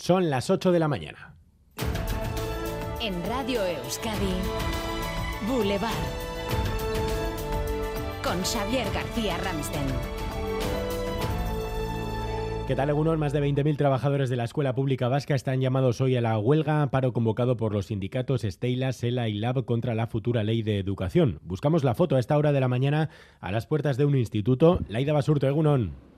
Son las 8 de la mañana. En Radio Euskadi, Boulevard. Con Xavier García Ramsten. ¿Qué tal, algunos? Más de 20.000 trabajadores de la Escuela Pública Vasca están llamados hoy a la huelga, paro convocado por los sindicatos Estela, Sela y Lab contra la futura ley de educación. Buscamos la foto a esta hora de la mañana a las puertas de un instituto. Laida Basurto, Egunon.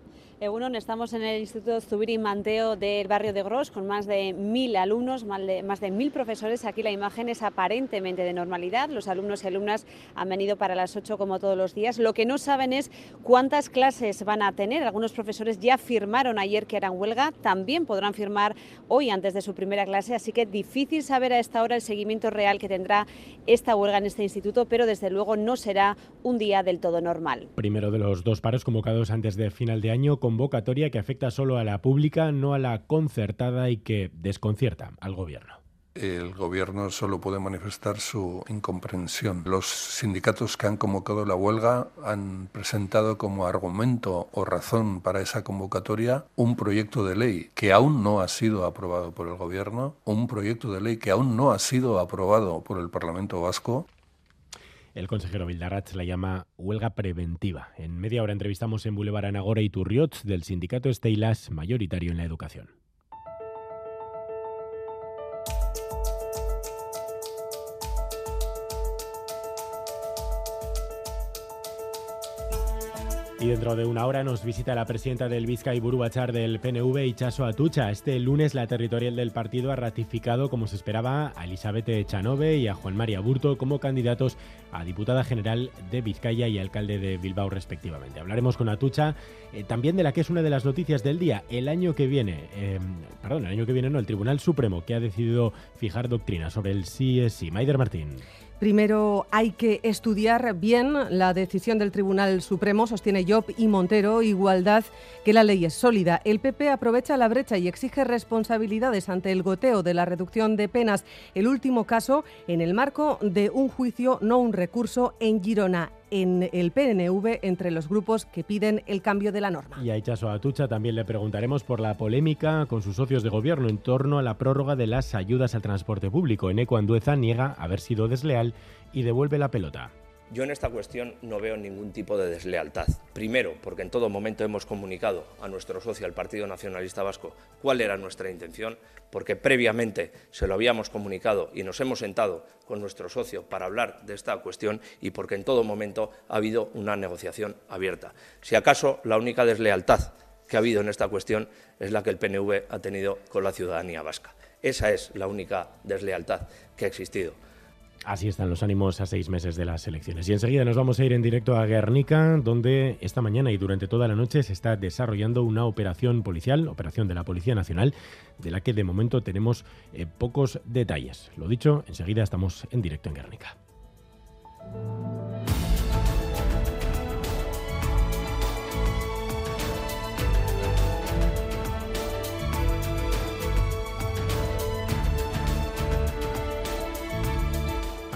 Egunon, estamos en el Instituto Zubiri Manteo del barrio de Gros con más de mil alumnos, más de, más de mil profesores. Aquí la imagen es aparentemente de normalidad. Los alumnos y alumnas han venido para las 8 como todos los días. Lo que no saben es cuántas clases van a tener. Algunos profesores ya firmaron ayer que eran huelga, también podrán firmar hoy antes de su primera clase, así que difícil saber a esta hora el seguimiento real que tendrá esta huelga en este instituto, pero desde luego no será un día del todo normal. Primero de los dos paros convocados antes de final de año convocatoria que afecta solo a la pública, no a la concertada y que desconcierta al gobierno el gobierno solo puede manifestar su incomprensión. Los sindicatos que han convocado la huelga han presentado como argumento o razón para esa convocatoria un proyecto de ley que aún no ha sido aprobado por el gobierno, un proyecto de ley que aún no ha sido aprobado por el Parlamento Vasco el consejero Vildarrach la llama huelga preventiva. En media hora entrevistamos en Boulevard Anagora y Turriot del sindicato Esteilas, mayoritario en la educación. Y dentro de una hora nos visita la presidenta del Vizca y Burubachar del PNV, Ichaso Atucha. Este lunes la territorial del partido ha ratificado, como se esperaba, a Elizabeth Chanove y a Juan María Burto como candidatos a diputada general de Vizcaya y alcalde de Bilbao, respectivamente. Hablaremos con Atucha eh, también de la que es una de las noticias del día. El año que viene, eh, perdón, el año que viene no, el Tribunal Supremo que ha decidido fijar doctrina sobre el sí es sí. Maider Martín. Primero hay que estudiar bien la decisión del Tribunal Supremo, sostiene Job y Montero, igualdad, que la ley es sólida. El PP aprovecha la brecha y exige responsabilidades ante el goteo de la reducción de penas. El último caso en el marco de un juicio, no un recurso, en Girona en el PNV entre los grupos que piden el cambio de la norma. Y a Ichaso Atucha también le preguntaremos por la polémica con sus socios de gobierno en torno a la prórroga de las ayudas al transporte público. Eneco Andueza niega haber sido desleal y devuelve la pelota. Yo en esta cuestión no veo ningún tipo de deslealtad. Primero, porque en todo momento hemos comunicado a nuestro socio, al Partido Nacionalista Vasco, cuál era nuestra intención, porque previamente se lo habíamos comunicado y nos hemos sentado con nuestro socio para hablar de esta cuestión y porque en todo momento ha habido una negociación abierta. Si acaso la única deslealtad que ha habido en esta cuestión es la que el PNV ha tenido con la ciudadanía vasca. Esa es la única deslealtad que ha existido. Así están los ánimos a seis meses de las elecciones. Y enseguida nos vamos a ir en directo a Guernica, donde esta mañana y durante toda la noche se está desarrollando una operación policial, operación de la Policía Nacional, de la que de momento tenemos eh, pocos detalles. Lo dicho, enseguida estamos en directo en Guernica.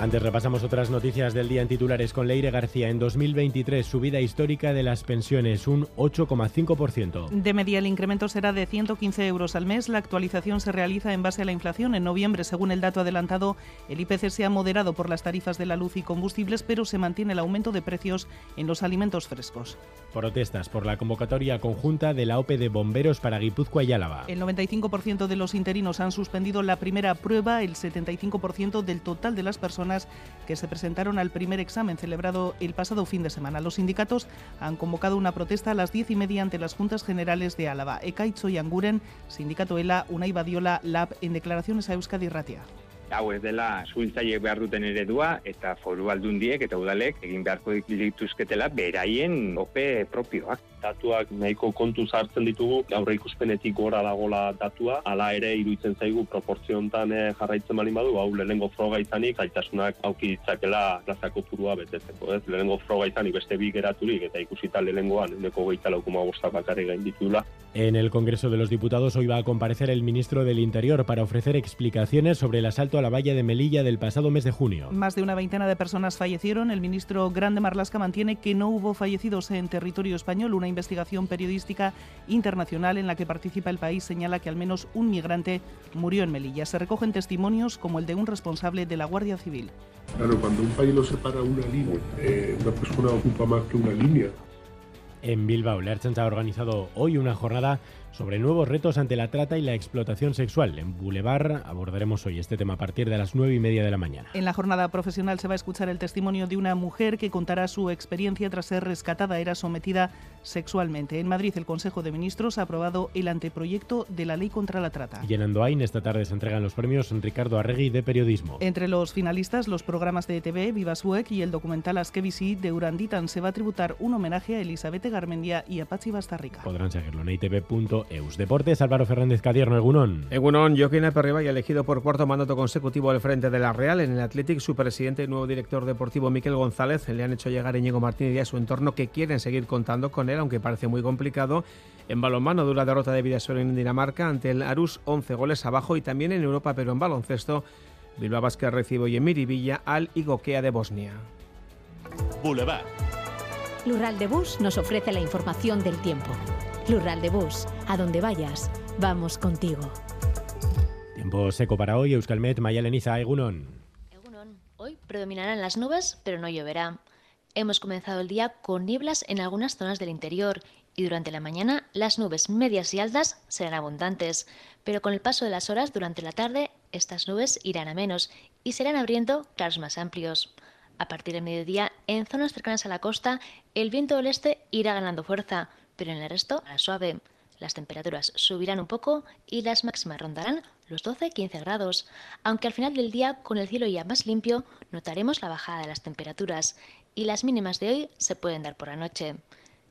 Antes repasamos otras noticias del día en titulares con Leire García. En 2023, subida histórica de las pensiones, un 8,5%. De media, el incremento será de 115 euros al mes. La actualización se realiza en base a la inflación. En noviembre, según el dato adelantado, el IPC se ha moderado por las tarifas de la luz y combustibles, pero se mantiene el aumento de precios en los alimentos frescos. Protestas por la convocatoria conjunta de la OPE de bomberos para Guipúzcoa y Álava. El 95% de los interinos han suspendido la primera prueba, el 75% del total de las personas que se presentaron al primer examen celebrado el pasado fin de semana. Los sindicatos han convocado una protesta a las diez y media ante las Juntas Generales de Álava. Ekaitzo y Anguren, Sindicato ELA, Unai Badiola, LAB, en declaraciones a Euskadi Ratia. hau ez dela suhiltzaileek behar duten eredua eta foru aldundiek eta udalek egin beharko dituzketela beraien ope propioak datuak nahiko kontu hartzen ditugu, aurre ikuspenetik gora dagola datua, hala ere iruditzen zaigu proportziontan eh, jarraitzen bali badu, hau lehengo froga izanik, aitasunak auki ditzakela plazako purua betetzeko, ez? Lehengo froga izanik beste bi geraturik eta ikusita lehengoan, uneko gehieta laukuma bostak bakarri gain ditula. En el Congreso de los Diputados hoy va a comparecer el ministro del Interior para ofrecer explicaciones sobre el asalto a la valla de Melilla del pasado mes de junio. Más de una veintena de personas fallecieron. El ministro Grande Marlasca mantiene que no hubo fallecidos en territorio español, una investigación periodística internacional en la que participa el país señala que al menos un migrante murió en Melilla. Se recogen testimonios como el de un responsable de la Guardia Civil. Claro, cuando un país lo separa una línea, eh, una persona ocupa más que una línea. En Bilbao, la ha organizado hoy una jornada sobre nuevos retos ante la trata y la explotación sexual. En Boulevard abordaremos hoy este tema a partir de las nueve y media de la mañana. En la jornada profesional se va a escuchar el testimonio de una mujer que contará su experiencia tras ser rescatada, era sometida sexualmente. En Madrid, el Consejo de Ministros ha aprobado el anteproyecto de la ley contra la trata. Y en Andoain, esta tarde se entregan los premios Ricardo Arregui de Periodismo. Entre los finalistas, los programas de TV Viva Suec y el documental Askevisi de Uranditan se va a tributar un homenaje a Elizabeth Garmendia y a Pachi Bastarrica. Podrán seguirlo en itv.com Eus Deportes, Álvaro Fernández Cadierno, Egunón. Egunón, Joaquín y elegido por cuarto mandato consecutivo al frente de la Real. En el Athletic, su presidente y nuevo director deportivo Miquel González le han hecho llegar a Íñigo Martínez y a su entorno que quieren seguir contando con él, aunque parece muy complicado. En balonmano, dura derrota de Vidasoa en Dinamarca ante el Arus, 11 goles abajo y también en Europa, pero en baloncesto, Bilbao Vázquez recibe hoy en Miribilla al Igokea de Bosnia. Boulevard. Lural de Bus nos ofrece la información del tiempo. Plural de Bus, a donde vayas, vamos contigo. Tiempo seco para hoy, Euskalmet, Mayaleniza, Egunon. Egunon, hoy predominarán las nubes, pero no lloverá. Hemos comenzado el día con nieblas en algunas zonas del interior y durante la mañana las nubes medias y altas serán abundantes, pero con el paso de las horas durante la tarde estas nubes irán a menos y serán abriendo claros más amplios. A partir del mediodía, en zonas cercanas a la costa, el viento del este irá ganando fuerza, pero en el resto a suave. Las temperaturas subirán un poco y las máximas rondarán los 12-15 grados, aunque al final del día, con el cielo ya más limpio, notaremos la bajada de las temperaturas y las mínimas de hoy se pueden dar por la noche.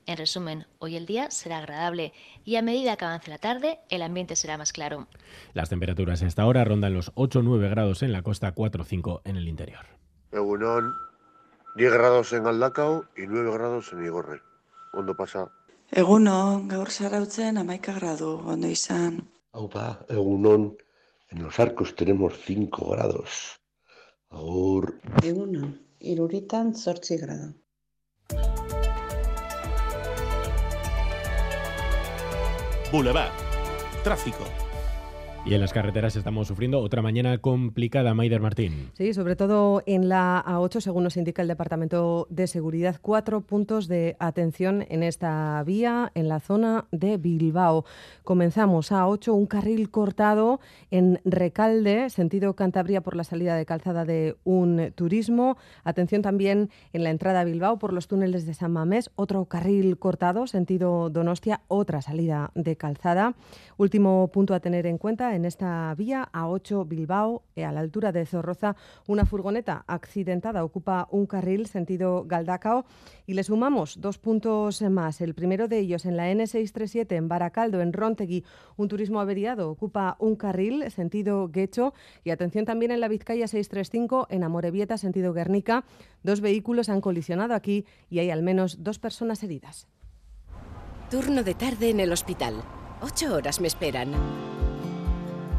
En resumen, hoy el día será agradable y a medida que avance la tarde, el ambiente será más claro. Las temperaturas a esta hora rondan los 8-9 grados en la costa, 4-5 en el interior. 10 grados en Aldacao y 9 grados en Igorre. ¿Cuándo pasa Egunon, gaur zarautzen amaika gradu, ondo izan. Aupa, egunon, en los arcos tenemos 5 grados. Agur. Egunon, iruritan zortzi grado. Boulevard. Tráfico. Y en las carreteras estamos sufriendo otra mañana complicada, Maider Martín. Sí, sobre todo en la A8, según nos indica el Departamento de Seguridad, cuatro puntos de atención en esta vía, en la zona de Bilbao. Comenzamos A8, un carril cortado en Recalde, sentido Cantabria por la salida de calzada de un turismo. Atención también en la entrada a Bilbao por los túneles de San Mamés, otro carril cortado, sentido Donostia, otra salida de calzada. Último punto a tener en cuenta en esta vía A8 Bilbao, eh, a la altura de Zorroza, una furgoneta accidentada ocupa un carril sentido Galdacao y le sumamos dos puntos más. El primero de ellos en la N637 en Baracaldo, en Rontegui, un turismo averiado ocupa un carril sentido Guecho y atención también en la Vizcaya 635 en Amorebieta sentido Guernica. Dos vehículos han colisionado aquí y hay al menos dos personas heridas. Turno de tarde en el hospital. Ocho horas me esperan.